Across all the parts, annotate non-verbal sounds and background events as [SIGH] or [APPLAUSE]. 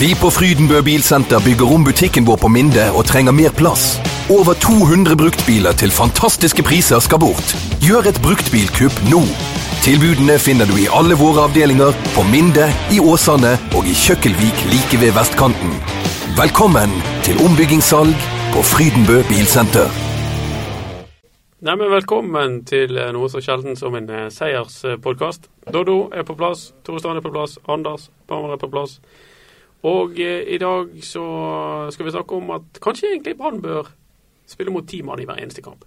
Vi på Frydenbø Bilsenter bygger om butikken vår på Minde og trenger mer plass. Over 200 bruktbiler til fantastiske priser skal bort. Gjør et bruktbilkupp nå. Tilbudene finner du i alle våre avdelinger, på Minde, i Åsane og i Kjøkkelvik like ved vestkanten. Velkommen til ombyggingssalg på Frydenbø Bilsenter. Nei, men Velkommen til eh, noe så sjelden som en eh, seierspodkast. Dodo er på plass, Tore Strand er på plass, Anders Barmer er på plass. Og eh, i dag så skal vi snakke om at kanskje egentlig Brann bør spille mot ti mann i hver eneste kamp.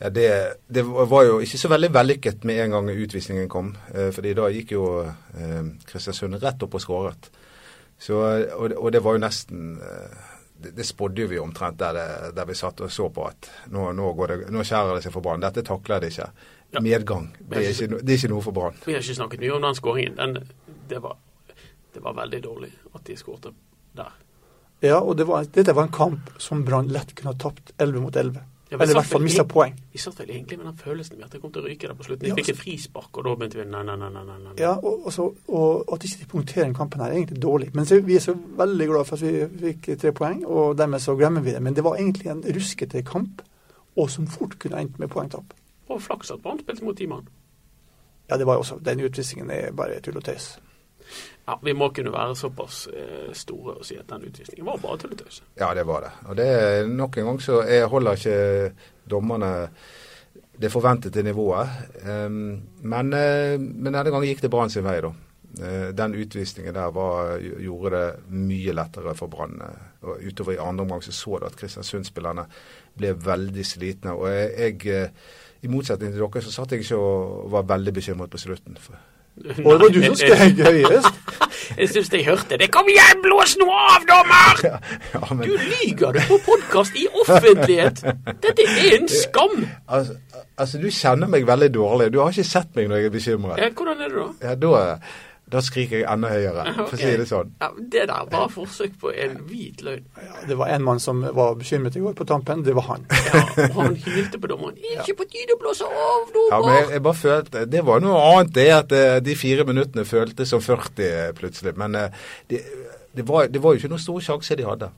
Ja, det, det, var jo ikke så veldig vellykket med en gang utvisningen kom. Eh, fordi da gikk jo eh, Kristiansund rett opp og skåret. Så, og, og, det var jo nesten det, det spådde vi omtrent der, der, vi satt og så på at nå, nå, det, nå skjærer det seg for Brann. Dette takler de ikke. Ja. Medgang. Det er, ikke, det er, ikke, noe for Brann. Vi har ikke snakket mye om den skåringen. Det, det, var veldig dårlig at de skåret der. Ja, og var, dette var en kamp som Brann lett kunne ha tapt 11 mot 11. Ja, Eller i hvert fall mista poeng. Vi satt vel egentlig med den følelsen at det kom til å ryke der på slutten. Vi ja, fikk et frispark, og da begynte vi nei, nei, nei. nei, nei. Ja, og, og, så, og at ikke de punkterer kampen her, er egentlig dårlig. Men så, vi er så veldig glad for at vi fikk tre poeng, og dermed så glemmer vi det. Men det var egentlig en ruskete kamp, og som fort kunne endt med poengtap. Og flaks at Brann spilte mot ti mann. Ja, det var jo også, den utvisningen er bare tull og tøys. Ja, Vi må kunne være såpass eh, store og si at den utvisningen var bare tulletøys. Ja, det var det. Og det er nok en gang så jeg holder ikke dommerne det forventede nivået. Um, men, uh, men, denne gangen gikk det Brann sin vei, da. Uh, den utvisningen der var, gjorde det mye lettere for Brann. Utover i andre omgang så så du at Kristiansund-spillerne ble veldig slitne. Og jeg i motsetning til dere så satt jeg ikke og var veldig bekymret på slutten. For og det var du som skrek høyest. [LAUGHS] jeg syns jeg hørte det. Kom igjen, blås nå av, dommer! Ja, ja, men... Du lyger du på podkast i offentlighet! Dette er en skam! Altså, altså, du kjenner meg veldig dårlig. Du har ikke sett meg når jeg er bekymret. Ja, hvordan er det da? Ja, da da skriker jeg enda høyere, for å si det sånn. Ja, det der var forsøk på en hvit løgn. Ja, det var en mann som var bekymret i går på tampen. Det var han. Ja, og han hylte på dommeren. Ikke på tide å blåse av, dommer! Ja, men jeg, jeg, bare følte Det var noe annet, det at eh, de fire minuttene føltes som 40 eh, plutselig. Men eh, det, det, var, det var jo ikke noen stor sjanser de hadde.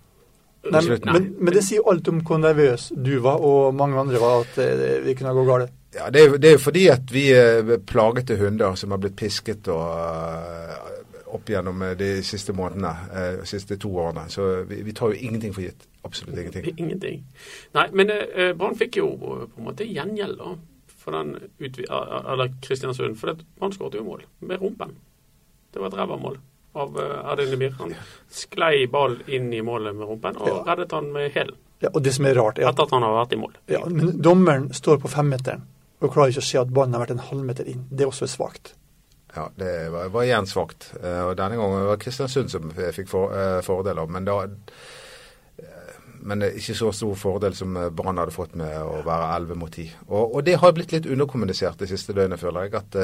Nei, men, men, det sier alt om hvor nervøs du var, og mange andre var, at det, det kunne gå galt. Ja, det er, det er fordi at vi er plagete hunder som har blitt pisket og, uh, opp gjennom eh, de siste månedene, de siste to årene. Så vi, vi, tar jo ingenting for gitt. Absolutt ingenting. [LAUGHS] Ingenting. Nei, men eh, Brann fikk jo på en måte gjengjeld da, for den eller Kristiansund. For Brann skåret jo mål med rumpen. Det var et ræva mål av Erdin Lemir. Han sklei ball inn i målet med rumpen og ja. reddet han med hælen. Ja, og det som er rart er at, Etter at han har vært i mål. Ja, men Dommeren står på femmeteren og klarer ikke å se at ballen har vært en halvmeter inn. Det er også svakt. Ja, det var, var igjen svakt. Uh, og Denne gangen var Kristiansund som fikk for, uh, fordeler. Men, da, uh, men ikke så stor fordel som Brann hadde fått med å være 11 mot 10. Og, og det har blitt litt underkommunisert det siste døgnet, føler jeg. At,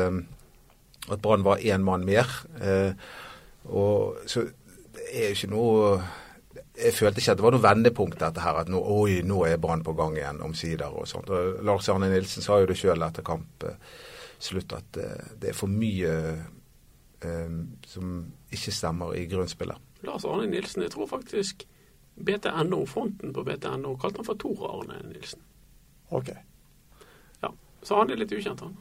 at Brann var én mann mer. og så det er jo ikke noe jeg følte ikke at det var noe vendepunkt, dette her. At nå, oi, nå er Brann på gang igjen, omsider og sånt. Og Lars Arne Nilsen sa jo det sjøl etter kamp eh, at eh, det er for mye um, som ikke stemmer i grunnspillet. Lars Arne Nilsen, jeg tror faktisk BTNO, fronten på BTNO, kalte han for Tor Arne Nilsen. Ok. Ja, Så han er litt ukjent, han.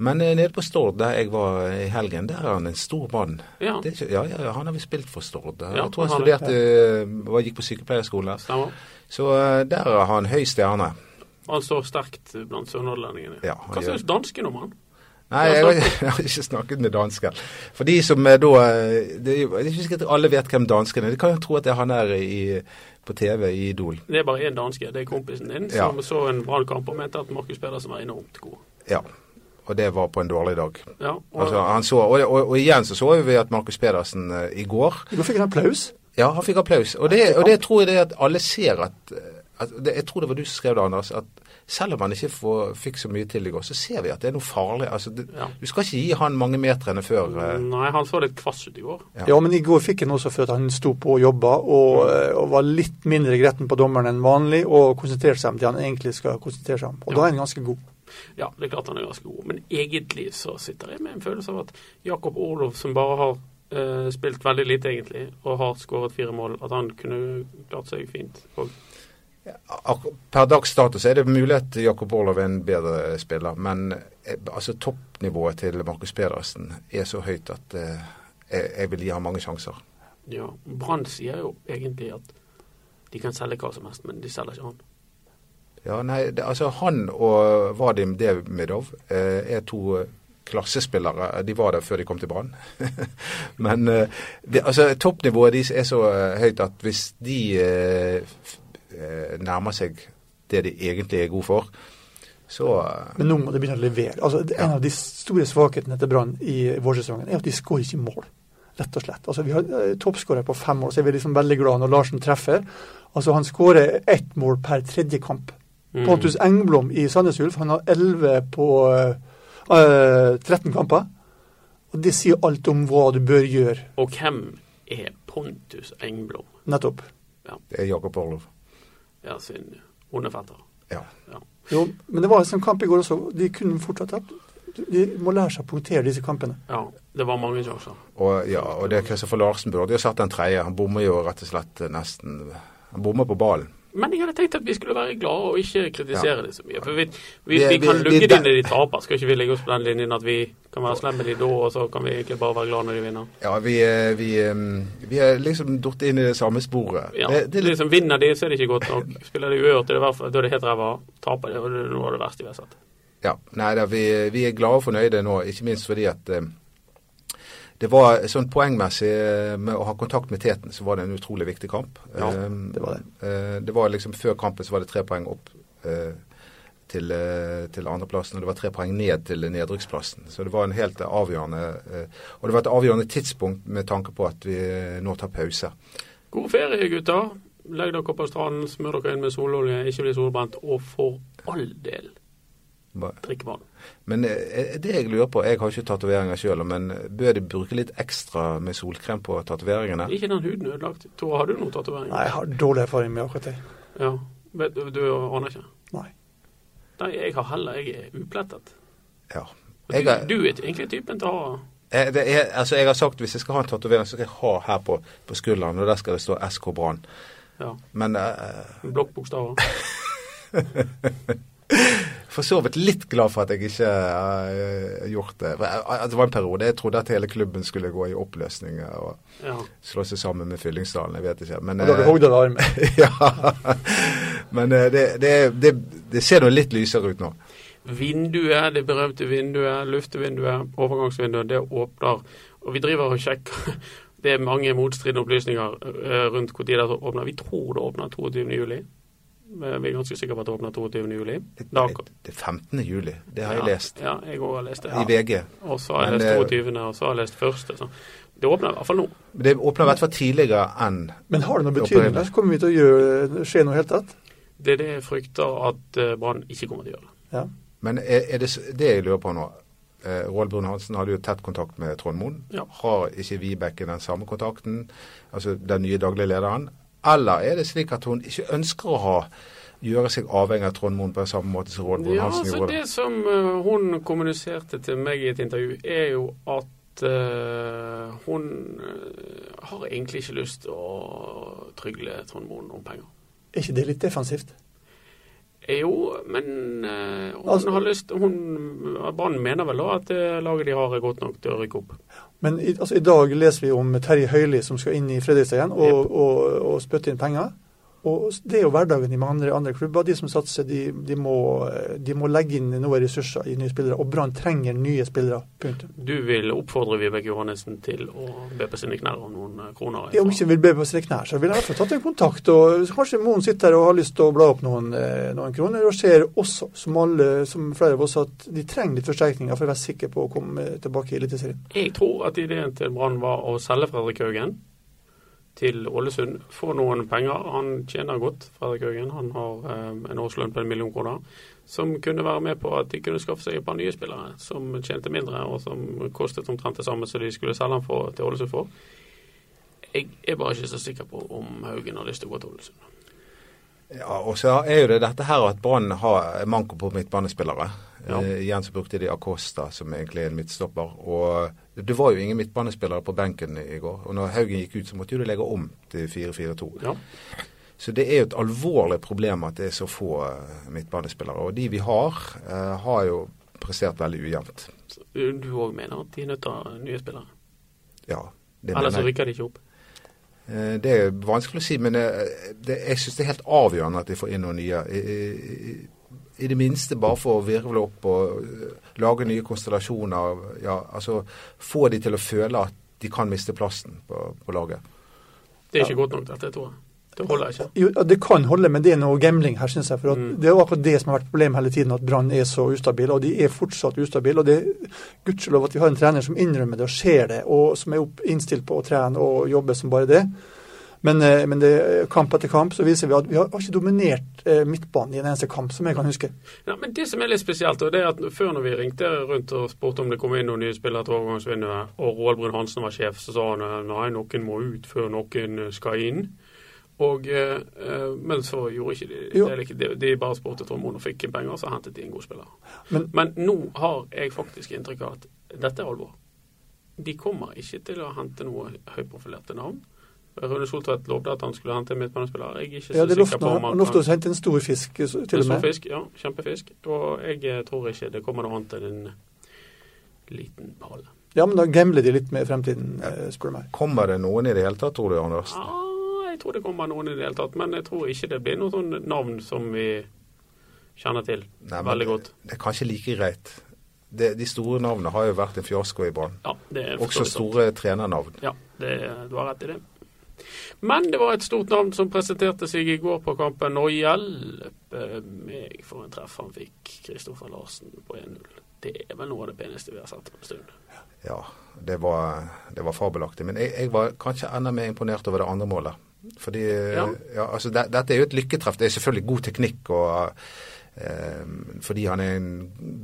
Men eh, nede på Stord, der jeg var i helgen, der er han en stor mann. Ja. ja, ja, han har vi spilt for Stord. Ja, jeg tror han studerte, ja. gikk på sykepleierskole. Stemmer. Så eh, der er han høy stjerne. Han står sterkt blant sønderlendingene. Ja, Hva syns dansken om han? Nei, jeg har, [LAUGHS] jeg har, ikke snakket med dansken. For de som da Det er ikke sikkert alle vet hvem dansken er. De kan jo tro at det er han der i, på TV i Idol. Det er bare én danske. Det er kompisen din som ja. så en brannkamp og mente at Markus Pedersen var enormt god. Ja og det var på en dårlig dag. Ja, og, altså, så, og, og, og, igjen så så vi at Markus Pedersen uh, i går Da fikk han applaus? Ja, han fikk applaus. Og det, og det tror jeg det at alle ser at, at det, Jeg tror det var du som skrev det, Anders. at selv om han ikke får, fikk så mye til i går, så ser vi at det er noe farlig. Altså, det, ja. Du skal ikke gi han mange meterne før uh, Nei, han så litt kvass ut i går. Ja. ja. men i går fikk han også for at han sto på og jobba og, og, var litt mindre gretten på dommeren enn vanlig og konsentrerte seg om det han egentlig skal konsentrere seg om. Og ja. da er han ganske god. Ja, det er klart han er ganske god, men egentlig så sitter jeg med en følelse av at Jakob Orlov, som bare har uh, spilt veldig lite, egentlig, og har skåret fire mål, at han kunne klart seg fint. Og Per dags status er det mulig at Jakob Orlov er en bedre spiller, men eh, altså toppnivået til Markus Pedersen er så høyt at eh, jeg vil gi ham mange sjanser. ja, Brann sier jo egentlig at de kan selge hva som helst, men de selger ikke han. Ja, nei, det, altså Han og Vadim Demidov eh, er to eh, klassespillere. De var der før de kom til Brann. [LAUGHS] Men eh, det, altså, toppnivået deres er så eh, høyt at hvis de eh, eh, nærmer seg det de egentlig er gode for, så Men nå må de begynne å levere. Altså, det- En Ja. av de store svakhetene til Brann i vårsesongen er at de skårer ikke mål. Rett og slett. Altså, Vi har toppskårer på fem mål, så er vi liksom veldig glad når Larsen treffer. Altså, Han skårer ett mål per tredje kamp. Mm. Pontus Engblom i Sandnes Ulf han har 11 på eh, eh, 13 kamper. Og Det sier alt om hva du bør gjøre. Og hvem er Pontus Engblom? Nettopp. det er Jakob Orlov. Ja, sin onde fetter. Ja. Jo, men det var en sånn kamp i går også. De kunne fortsatt tapt. De må lære seg å punktere disse kampene. Ja, det var mange sjanser. Og, ja, og det er Kristoffer Larsen burde jo satt den tredje. Han bommer jo rett og slett eh, nesten Han bommer på ballen. Men jeg hadde tenkt at vi skulle være glade og ikke kritisere det så mye. For vi, vi, Vi- kan lugge dem når de taper. Skal ikke vi legge oss på den linjen at vi kan være slemme med de da, og så kan vi egentlig bare være glad når de vinner? Ja, vi, eh, vi, eh, vi er liksom datt inn i det samme sporet. Ja, det, det liksom Vinner de, så er det ikke godt nok. Spiller de uavgjort, da er det helt ræva. Taper de, og det er noe av det verste vi har sett. Ja, nei da, vi, vi er glade og fornøyde nå, ikke minst fordi at eh, det var sånn poengmessig eh, med å ha kontakt med Teten, så var det en utrolig viktig kamp. Ja, Eh, det var det. eh, det var liksom Før kampen så var det tre poeng opp eh, til, til andreplassen, og det var tre poeng ned til nedrykksplassen. Så det var en helt avgjørende Og det var et avgjørende tidspunkt med tanke på at vi nå tar pause. God ferie, gutter. Legg dere på stranden, smør dere inn med sololje, ikke bli solbrent, og for all del Ba- drikk vann. Men eh, det jeg lurer på, jeg har ikke tatoveringer sjøl, men bør de bruke litt ekstra med solkrem på tatoveringene? Ikke den huden ødelagt. Tore, har du noen tatoveringer? Nei, jeg har dårlig erfaring med akkurat det. Ja. Du, du aner ikke? Nei. Nei, jeg har heller. Jeg er uplettet. Ja. Jeg Du, er- du er egentlig typen til å ha Eh, Det er, altså jeg har sagt hvis jeg skal ha en tatovering, så skal jeg ha her på, på skulderen, og der skal det stå SK Brann. ja, Men uh, blokkbokstaver. [LAUGHS] for så vidt litt glad for at jeg ikke har eh, gjort det. For, eh, Det var en periode jeg trodde at hele klubben skulle gå i oppløsning og Ja. slå seg sammen med Fyllingsdalen. Jeg vet ikke. Men, Og da har du eh, hogd av armen. [LAUGHS] ja. Men uh, det, det, det, det ser nå litt lysere ut nå. Vinduet, det berømte vinduet, luftevinduet, overgangsvinduet, det åpner. Og vi driver og sjekker. [LAUGHS] Det er mange motstridende opplysninger rundt når det åpner. Vi tror det åpner 22. Eh, Vi er ganske sikre på at det åpner 22. juli. Det er 15. juli. Det har jeg ja, lest Ja, jeg òg har lest det. i VG. Og så har jeg Men, lest eh, 22., og så har jeg lest første. Så. Det åpner i hvert fall nå. Det åpner i hvert fall tidligere enn Men har det noe Det betydning? Det kommer vi til å gjøre, skje noe helt tatt? Det er det jeg frykter at eh, Brann ikke kommer til å gjøre. Ja. Men er, er det det jeg lurer på nå eh, Roald Brun Hansen hadde jo tett kontakt med Trond Moen. Ja. Har ikke Vibeke den samme kontakten, altså den nye daglige lederen? Eller er det slik at hun ikke ønsker å ha gjøre seg avhengig av Trond Moen på samme måte som Roald Brun Ja, Hansen altså gjorde? Det som uh, hun kommuniserte til meg i et intervju, er jo at uh, hun eh, har egentlig ikke lyst til å trygle Trond Moen om penger. Er ikke det litt defensivt? Jo, men eh, hun Altså- har lyst hun, Brann mener vel da at det laget de har er godt nok til å rykke opp. Men i, altså, i dag leser vi om Terje Høili som skal inn i Fredrikstad igjen og, og, og spytte inn penger. Og Det er jo hverdagen i mange andre, andre klubber. De som satser, de, de, må, de må legge inn noen ressurser i nye spillere. Og Brann trenger nye spillere. Punktum. Du vil oppfordre Vibeke Johannessen til å be på sine knær om noen eh, kroner? Ja, Om ikke vil be på sine knær, så vil jeg i hvert fall tatt en kontakt. og Kanskje Moen sitter her og har lyst til å bla opp noen, eh, noen kroner, og ser også, som, alle, som flere av oss, at de trenger litt forsterkninger for å være sikre på å komme tilbake i Eliteserien. Jeg tror at ideen til Brann var å selge Fredrik Haugen til Ålesund. Får noen penger. Han tjener godt, Fredrik Haugen. Han har eh, en årslønn på en million kroner. Som kunne være med på at de kunne skaffe seg et par nye spillere som tjente mindre, og som kostet omtrent det samme som de skulle selge han til Ålesund for. Jeg er bare ikke så sikker på om Haugen har lyst til å gå til Ålesund. Ja, og så er jo det dette her at Brann har manko på midtbanespillere. Ja. Eh, igjen så brukte de Acosta, som egentlig er en midtstopper. Og det var jo ingen midtbanespillere på benken i går. Og når Haugen gikk ut, så måtte jo de legge om til 4-4-2. Ja. Så det er jo et alvorlig problem at det er så få eh, midtbanespillere. Og de vi har, eh, har jo prestert veldig ujevnt. Du òg mener at de er nødt til å ha nye spillere? Ja, det Ellers så rykker de ikke opp? Eh, Det er vanskelig å si, men det, det, jeg syns det er helt avgjørende at de får inn noen nye. I, det minste bare for å virvle opp og eh, lage nye konstellasjoner. Ja, altså Få de til å føle at de kan miste plassen på, på laget. Det er ikke godt nok, dette, tror jeg. Det holder ikke. Jo, ja, Det kan holde, men det er noe gambling her, syns jeg. For at Mm. Det er akkurat det som har vært problemet hele tiden, at Brann er så ustabil. Og de er fortsatt ustabile. Og det er gudskjelov at vi har en trener som innrømmer det og ser det, og som er opp, innstilt på å trene og jobbe som bare det. Men, eh, men det, kamp etter kamp så viser vi at vi har, ikke dominert eh, midtbanen i en eneste kamp, som jeg kan huske. Ja, men Det som er litt spesielt, og det er at før når vi ringte rundt og spurte om det kom inn noen nye spillere til overgangsvinduet, og Roald Brun Hansen var sjef, så sa han eh, nei, noen må ut før noen skal inn. Og, men så gjorde ikke de Jo. det. De, de bare spurte Trond Moen og fikk penger, så hentet de en god spiller. Men- men nå har jeg faktisk inntrykk av at dette er alvor. De kommer ikke til å hente noe høyprofilerte navn. Rune Soltvedt lovde at han skulle hente en midtbanespiller. Jeg er ikke så Ja, sikker på om han. lovte å hente en stor fisk, så- til en og stor fisk, ja. Kjempefisk. Og jeg eh, tror ikke det kommer noe annet enn en liten pall. Ja, men da gambler de litt med fremtiden, eh, spør du meg. Kommer det noen i det hele tatt, tror du, Anders? Ja, jeg tror det kommer noen i det hele tatt, men jeg tror ikke det blir noe sånn navn som vi kjenner til Nei, veldig det- godt. Det er kanskje like greit. Det, de store navnene har jo vært en fiasko i Brann. Ja, det Også forståelig sant. store trenernavn. Ja, det, du har rett i det. Men det var et stort navn som presenterte seg i går på kampen, og hjelpe meg for en treff han fikk, Kristoffer Larsen på 1-0. Det er vel noe av det peneste vi har sett på en stund. Ja, det var, det var fabelaktig. Men jeg, jeg var kanskje enda mer imponert over det andre målet. Fordi Ja. ja. altså det, Dette er jo et lykketreff. Det er selvfølgelig god teknikk og eh, fordi han er en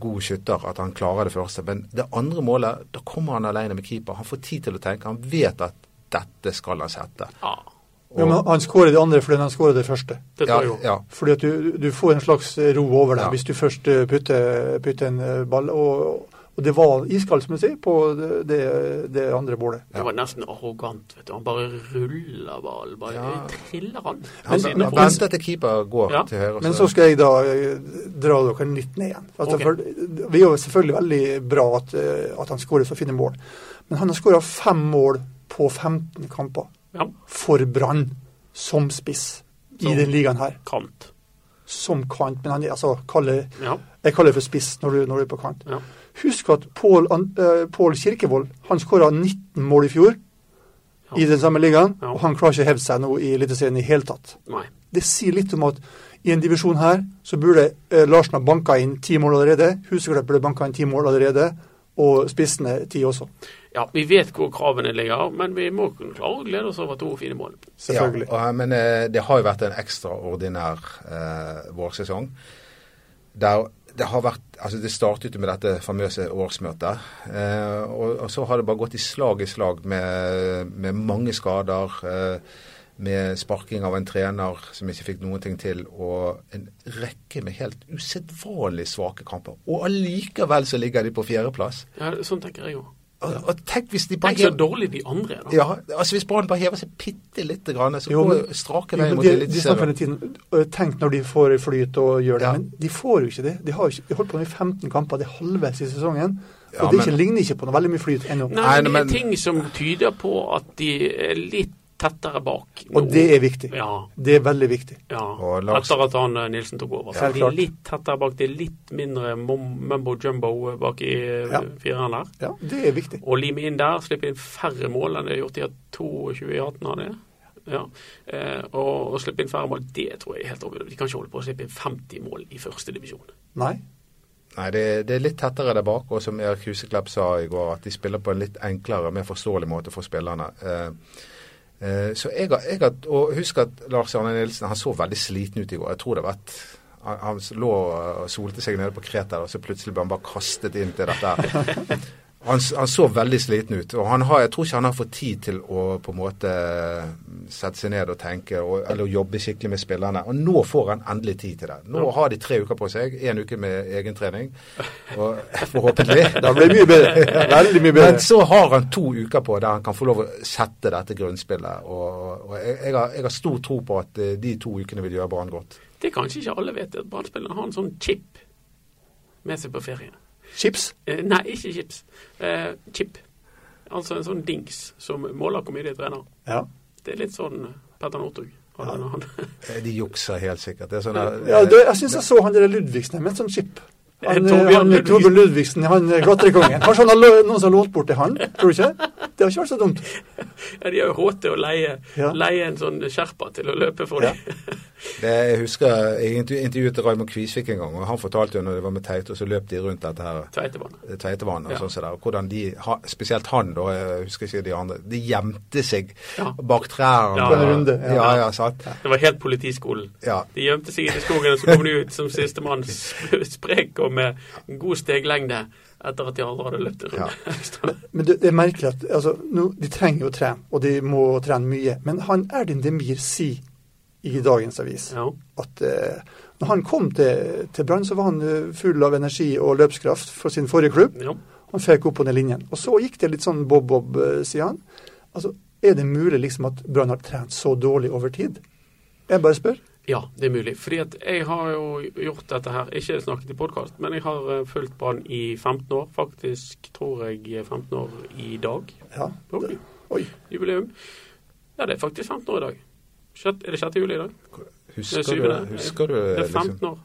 god skytter at han klarer det første. Men det andre målet, da kommer han alene med keeper. Han får tid til å tenke. Han vet at dette skal han sette. Ja, Og- Ja, men han skårer det andre fordi han skårer det første. det ja, ja, Fordi at du, du får en slags ro over deg Ja. hvis du først eh, putter, putter en eh, ball. Og, og det var iskaldt, som du sier, på det, det, andre andre Ja. Det var nesten arrogant. vet du. Han bare ruller ballen. Bare Ja. triller han. Han, han venter til keeper går Ja. til høyre. Men så skal jeg da eh, dra dere litt ned igjen. Altså, okay. for, vi er jo selvfølgelig veldig bra at, at han skårer så fine mål. Men han har skåra fem mål på 15 kamper Ja, for Brann som spiss i denne den ligaen her. kant. Som kant, men han altså kaller, Ja, Jeg kaller det for spiss når du, når du er på kant. ja. Husk at Pål uh, Kirkevold han skåra 19 mål i fjor Ja. i den samme ligaen, og han klarer ikke å hevde seg nå i Eliteserien i hele tatt. Nei. Det sier litt om at i en divisjon her så burde uh, Larsen ha banka inn ti mål allerede. Huseklepp burde banka inn ti mål allerede, og spissene ti også. Ja, vi vet hvor kravene ligger, men vi må kunne klare å glede oss over to fine mål. Selvfølgelig. Ja, og, men eh, det har jo vært en ekstraordinær eh, vårsesong. Der det har vært, altså det startet jo med dette famøse årsmøtet. Eh, og, og så har det bare gått i slag i slag med, med mange skader. Eh, med sparking av en trener som ikke fikk noen ting til, og en rekke med helt usedvanlig svake kamper. Og allikevel så ligger de på fjerdeplass. Ja, sånn tenker jeg òg. Og, og tenk hvis de bare Tenk så dårlig de andre er, da. ja, altså Hvis Brann bare hever seg bitte lite grann, så Jo, går men- jo strake veien men mot de, de snakker hele tiden øh, Tenk når de får flyt og gjør det, Ja. men de får jo ikke det. De har jo ikke, de holdt på med 15 kamper, det er halvveis i sesongen. Ja, og det men- ikke, ligner ikke på noe veldig mye flyt ennå. Nei, Nei, det men- er ting som tyder på at de er litt tettere bak nå. Og det er viktig. Ja. Det er veldig viktig. ja. Etter at han eh, Nilsen tok over. Så ja, de er litt tettere bak. Det er litt mindre mumbo jumbo bak i eh, Ja. fireren der. Ja, det er viktig. Å lime inn der, slippe inn færre mål enn det er gjort i 22 i 18 av det. Ja. Eh, og, og slippe inn færre mål, det tror jeg er helt overbevist. De kan ikke holde på å slippe inn 50 mål i første divisjon. Nei. Nei, det, det er litt tettere der bak, og som Erik Huseklepp sa i går, at de spiller på en litt enklere, mer forståelig måte for spillerne. Eh, eh, så jeg jeg har Og husk at Lars Arne Nilsen han så veldig sliten ut i går. Jeg tror det var et han, han lå og solte seg nede på Kreta, og så plutselig ble han bare kastet inn til dette. [LAUGHS] Han, han, så veldig sliten ut. og har, Jeg tror ikke han har fått tid til å på en måte sette seg ned og tenke og, eller jobbe skikkelig med spillerne. Og nå får han endelig tid til det. Nå har de tre uker på seg. Én uke med egentrening. Og, forhåpentlig. [LAUGHS] det blir mye bedre. Veldig mye bedre. Men så har han to uker på der han kan få lov å sette dette grunnspillet. Og, og jeg, jeg, har, jeg, har, stor tro på at eh, de to ukene vil gjøre Brann godt. Det er kanskje ikke alle vet, at Brann-spillerne har en sånn chip med seg på ferie. Chips? Eh, nei, ikke chips. Eh, chip. Altså en sånn dings som måler hvor mye de trener. Ja. Det er litt sånn Petter Northug. Ja. Eh, de jukser helt sikkert. Det er sånne, ja, det, jeg syns jeg så han der Ludvigsen med et sånn chip. Han, Torbjørn Ludvigsen. Ludvigsen, han godterikongen. Kanskje han har noen som har lånt bort til han? Tror du ikke? Det har ikke vært så dumt. [LAUGHS] Ja, De har jo råd til å leie, ja. leie en sånn skjerpa til å løpe for dem. Ja. [LAUGHS] Det, jeg husker jeg intervjuet Raymond Kvisvik en gang, og han fortalte jo når det var med Teite, og så løp de rundt dette her Tveitevannet. Tveitevannet og ja. sånn der. Hvordan de, spesielt han da, jeg husker ikke de andre, de gjemte seg ja. bak trærne. Ja, en runde. Ja, ja, sant. Det var helt politiskolen. Ja. De gjemte seg i skogen, og så kom de ut som sistemann [LAUGHS] sprek og med god steglengde etter at de andre hadde løpt rundt. Ja. [LAUGHS] men det, det, er merkelig at altså, no, De trenger jo å trene, og de må trene mye. Men han Erdin Demir sier i dagens avis ja. at uh, når han kom til, til Brann, så var han uh, full av energi og løpskraft for sin forrige klubb. Ja. Han fikk opp på den linjen. Og så gikk det litt sånn bob-bob, uh, sier han. Altså, Er det mulig liksom at Brann har trent så dårlig over tid? Jeg bare spør. Ja, det er mulig. Fordi at jeg har jo gjort dette her, ikke snakket i podkast, men jeg har uh, fulgt Brann i 15 år. Faktisk tror jeg 15 år i dag. Ja. Oi. Oi. Jubileum. Ja, det er faktisk 15 år i dag. er det 6. juli i dag? Husker, du, husker du Det er 15 liksom, år.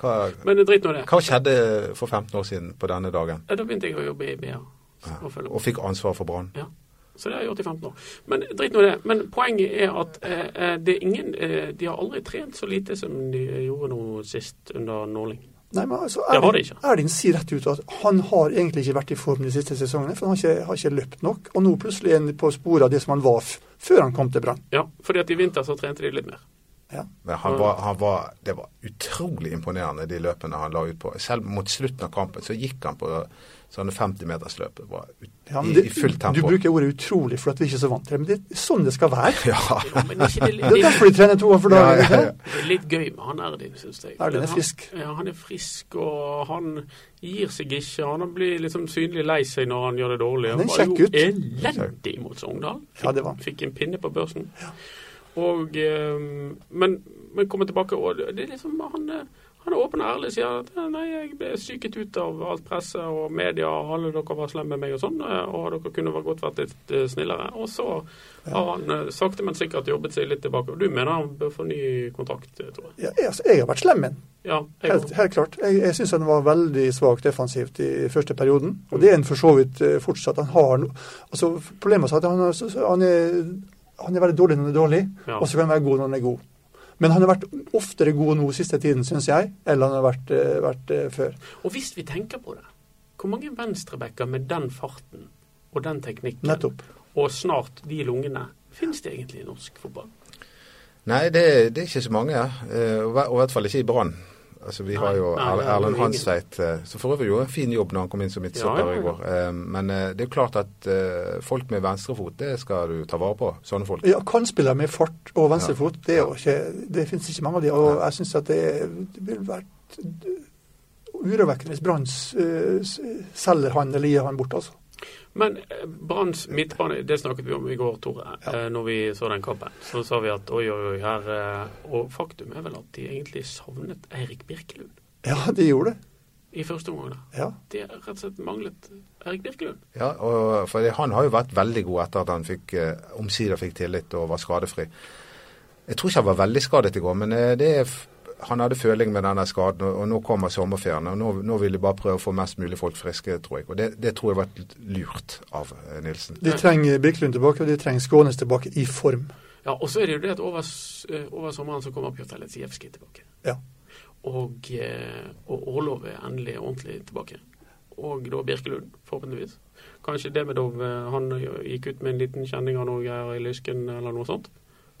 Hva, men drit nå det. Hva skjedde for 15 år siden på denne dagen? Ja, da begynte jeg å jobbe i BA. Ja. Og, og fikk ansvar for Brann? Ja. Så det har jeg gjort i 15 år. Men drit nå det. Men poenget er at eh, eh, det er ingen eh, De har aldri trent så lite som de gjorde nå sist under Norling. Nei, men altså, Erling, sier rett ut at han har egentlig ikke vært i form de siste sesongene, for han har ikke, har ikke løpt nok. Og nå plutselig er han på sporet av det som han var før han kom til Brann. Ja, fordi at i vinter så trente de litt mer. Ja. Men han var, han var, det var utrolig imponerende, de løpene han la ut på. Selv mot slutten av kampen så gikk han på sånne 50-metersløp ja, det, i fullt tempo. Du bruker ordet 'utrolig' for at vi ikke er så vant til det, men det er sånn det skal være. [LAUGHS] Ja. Jo, det, det, [LAUGHS] det, er derfor de trener to ganger for dagen. Ja, ja, Det er litt gøy med han Erdin, syns jeg. Erdin er frisk. Han, ja, han er frisk, og han gir seg ikke. Han blir liksom synlig lei seg når han gjør det dårlig. Han var jo elendig mot Sogndal. Ja, det var. Fikk en pinne på børsen. Og, eh, men, men kommer tilbake, og det er liksom han han er åpen og ærlig sier at nei, jeg ble syket ut av alt presset og media, og alle dere var slemme med meg og sånn, eh, og dere kunne godt vært litt eh, snillere. Og så har han eh, sakte, men sikkert jobbet seg litt tilbake. Og du mener han bør få ny kontrakt, tror jeg? Ja, altså, jeg har vært slem med ja, helt, helt, klart. Jeg, jeg syns han var veldig svakt defensivt i første perioden. Og det er han for så vidt fortsatt. Han har altså, Problemet er at han, han, er, han er veldig dårlig når han er dårlig, ja. og så kan han være god når han er god. Men han har vært oftere god nå siste tiden, syns jeg, eller han har vært, eh, vært uh, før. Og hvis vi tenker på det, hvor mange venstrebacker med den farten og den teknikken, Nettopp. og snart de lungene, finnes det egentlig i norsk fotball? Nei, det, det er ikke så mange. Uh, og i hvert fall ikke i Brann. Altså, vi har jo Erlend Hansveit, eh, som for øvrig gjorde en fin jobb når han kom inn som midtstopper ja, ja, ja. i går. Eh, men eh, det er jo klart at folk med venstrefot, det skal du ta vare på. Sånne folk. Ja, Kantspillere med fart og venstrefot, det, er jo ikke, det finnes ikke mange av de. Og jeg syns at det, det ville vært urovekkende hvis Brann selger han eller gir han bort, altså. Men eh, Branns midtbane, det snakket vi om i går, Tore. Ja. Eh, når vi så den kampen. Så sa vi at oi, oi, oi, her eh, Og faktum er vel at de egentlig savnet Eirik Birkelund. Ja, de gjorde det. I første omgang. da. Ja. De rett og slett manglet Eirik Birkelund. Ja, for han har jo vært veldig god etter at han fikk, omsider fikk tillit og var skadefri. Jeg tror ikke han var veldig skadet i går, men det er han hadde føling med denne skaden, og nå kommer sommerferien. og nå, nå, vil de bare prøve å få mest mulig folk friske, tror jeg. Og Det, det tror jeg var lurt av eh, Nilsen. De trenger Birkelund tilbake, og de trenger Skånes tilbake i form. Ja, og så er det jo det at over, eh, over sommeren så kommer Pjotr Letsijevskij tilbake. Ja. Og, eh, og Orlov er endelig ordentlig tilbake. Og da Birkelund, forhåpentligvis. Kanskje Demidov han gikk ut med en liten kjenning av noe her i lysken eller noe sånt.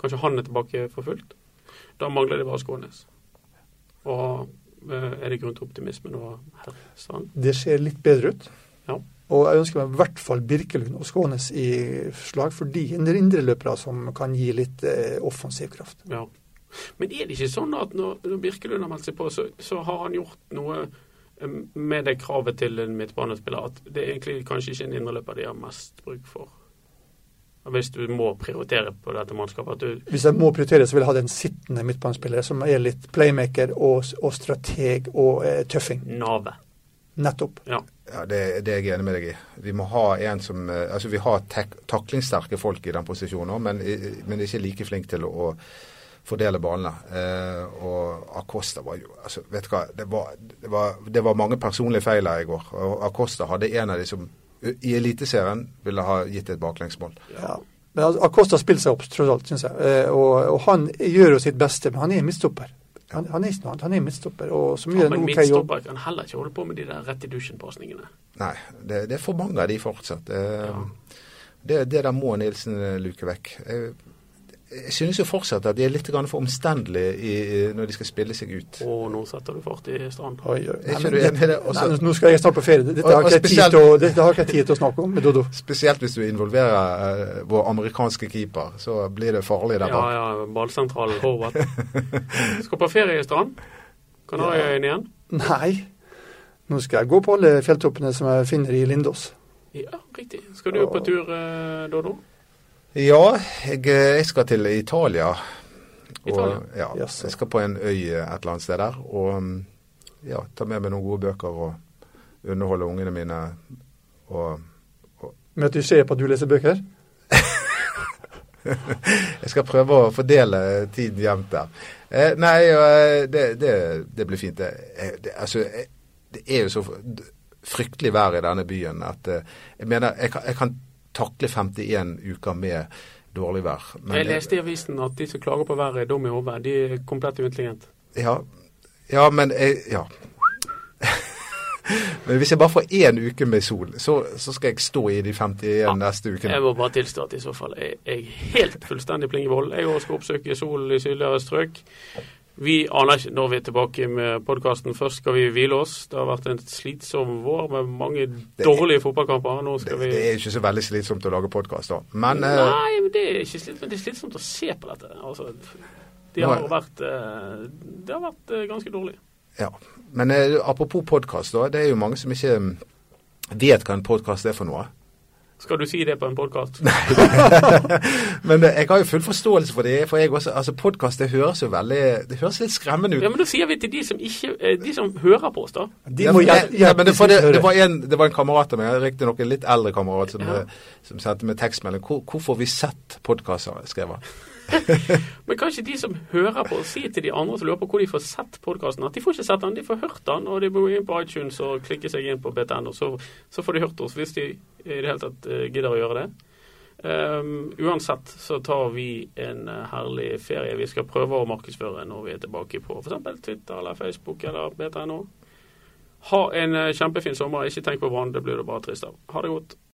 Kanskje han er tilbake for fullt. Da mangler det bare Skånes. Og eh, er det grunn til optimisme nå, her? Strand? Det ser litt bedre ut. Ja. Og jeg ønsker meg i hvert fall Birkelund og Skånes i slag, for de er indreløpere som kan gi litt eh, offensiv kraft. Ja. Men er det ikke sånn at når, når Birkelund har meldt seg på, så, så har han gjort noe eh, med det kravet til en midtbanespiller at det er egentlig kanskje ikke en indreløper de har mest bruk for? Hvis du må prioritere på dette mannskapet? At du Hvis jeg må prioritere, så vil jeg ha den sittende midtbanespiller som er litt playmaker og, og strateg og eh, tøffing. Navet. Nettopp. Ja. Ja, det, det er jeg enig med deg i. Vi må ha en som eh, Altså, vi har tek, taklingssterke folk i den posisjonen, men, i- men ikke like flink til å fordele ballene. Eh, og Acosta var jo altså, Vet du hva, det var, det var, det var mange personlige feil her i går. Og Acosta hadde en av de som i Eliteserien ville ha gitt et baklengsmål. Ja. Men altså, Acosta har spilt seg opp, tross alt, syns jeg. Eh, og, og han gjør jo sitt beste, men han er midtstopper. Han, han er ikke noe annet, han er midtstopper, og som Ja, men en OK jobb. midtstopper kan heller ikke holde på med de der rett i dusjen-pasningene. Nei, det, det er for mange av de fortsatt. Det Ja. det, det der må Nilsen eh, luke vekk. Jeg, jeg synes jo fortsatt at de er litt for omstendelige når de skal spille seg ut. Å, nå setter du fart i strand. Oi, oi. Nei, men det- det? Også- Nei, nå skal jeg snart på ferie. Dette Og- har ikke jeg tid tid til å snakke om med Dodo. Spesielt hvis du involverer uh, vår amerikanske keeper, så blir det farlig der Ja, bak. ja, ballsentralen Horvath. [LAUGHS] Skal på ferie i strand. Kanariøyene igjen. Nei. Nå skal jeg gå på alle fjelltoppene som jeg finner i Lindås. Ja, riktig. Skal du på tur, uh, Dodo? Ja, jeg, eh, jeg skal til Italia. Italia? Og, ja, Jaså. jeg skal på en øy eh, et eller annet sted der. Og mm, ja, ta med meg noen gode bøker og underholde ungene mine. Og Med at du ser på at du leser bøker. [LAUGHS] jeg skal prøve å fordele tiden jevnt der. Eh, nei, eh, det, det, det blir fint. Det, eh, det, altså, eh, det er jo så fryktelig vær i denne byen at eh, jeg mener jeg kan, jeg kan takle 51 uker med dårlig vær. Jeg leste i avisen at de som klager på været, er dum i hodet. De er komplett uintelligente. Ja, ja men jeg, ja. [LAUGHS] men hvis jeg bare får én uke med sol, så, så skal jeg stå i de 51 neste ukene. Jeg må bare tilstå at i så fall er jeg helt fullstendig plingevold. Jeg også skal oppsøke sol i sydligere strøk. Vi aner ikke når vi er tilbake med podkasten. Først skal vi hvile oss. Det har vært en slitsom vår med mange dårlige fotballkamper. Det, vi det er ikke så veldig slitsomt å lage podkast da. Men eh, Nei, men det er ikke slitsomt, det er slitsomt å se på dette. Altså, det har vært, eh, det har vært eh, ganske dårlig. Ja, men apropos podkast, da. Det er jo mange som ikke mm, vet hva en podkast er for noe. Skal du si det på en podkast? [LAUGHS] Men eh, jeg har jo full forståelse for det. For jeg også, altså podkast det høres jo veldig Det høres litt skremmende ut. Ja, men da sier vi til de som, ikke, eh, de som hører på oss, da. De Ja, må men- ja, men det, det, det, var en, det var en kamerat av meg, riktignok en litt eldre kamerat, som, Ja. eh, som sendte meg tekstmelding. Hvor, 'Hvorfor får vi sett podkaster? skrev han. [LAUGHS] Men kanskje de som hører på, si til de andre som lurer på hvor de får sett podkasten, at de får ikke sett den, de får hørt den. Og de må inn på iTunes og klikke seg inn på BTN, og så, så får de hørt oss, hvis de i det hele tatt eh, gidder å gjøre det. Um, uansett så tar vi en eh, herlig ferie. Vi skal prøve å markedsføre når vi er tilbake på f.eks. Twitter eller Facebook eller BTNO. Ha en eh, kjempefin sommer. Ikke tenk på brann, det blir du bare trist av. Ha det godt.